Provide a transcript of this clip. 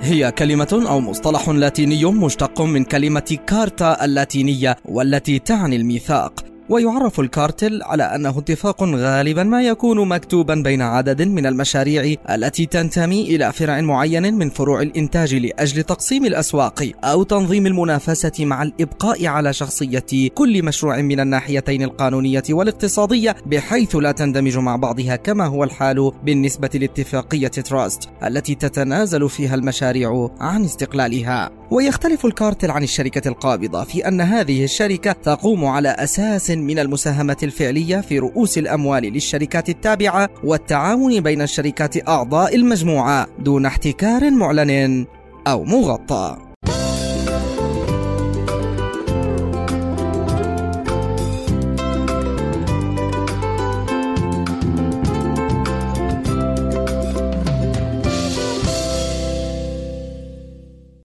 هي كلمة أو مصطلح لاتيني مشتق من كلمة كارتا اللاتينية والتي تعني الميثاق. ويعرف الكارتل على أنه اتفاق غالبا ما يكون مكتوبا بين عدد من المشاريع التي تنتمي إلى فرع معين من فروع الإنتاج لأجل تقسيم الأسواق أو تنظيم المنافسة مع الإبقاء على شخصية كل مشروع من الناحيتين القانونية والاقتصادية بحيث لا تندمج مع بعضها كما هو الحال بالنسبة لاتفاقية تراست التي تتنازل فيها المشاريع عن استقلالها. ويختلف الكارتل عن الشركة القابضة في أن هذه الشركة تقوم على أساس من المساهمة الفعلية في رؤوس الأموال للشركات التابعة والتعاون بين الشركات أعضاء المجموعة دون احتكار معلن أو مغطى.